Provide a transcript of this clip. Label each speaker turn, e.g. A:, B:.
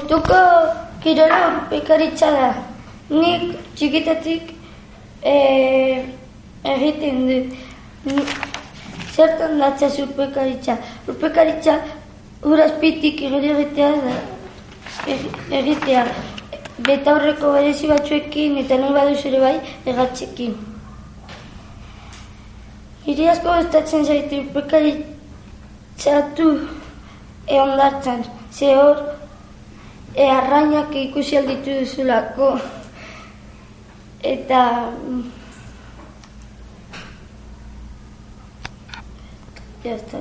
A: Gustuko kirola urpekaritza da. Nik txikitatik e, egiten dut. Zertan datza urpekaritza? Urpekaritza urazpitik igeri egitea da. Eg- Egitea. Betaurreko berezi batzuekin eta nahi baduzu ere bai egatzekin. Hiri asko gustatzen zaitu urpekaritzatu eondartzan. Ze hor e, arrainak ikusi alditu duzulako. Eta... mm, Ya está,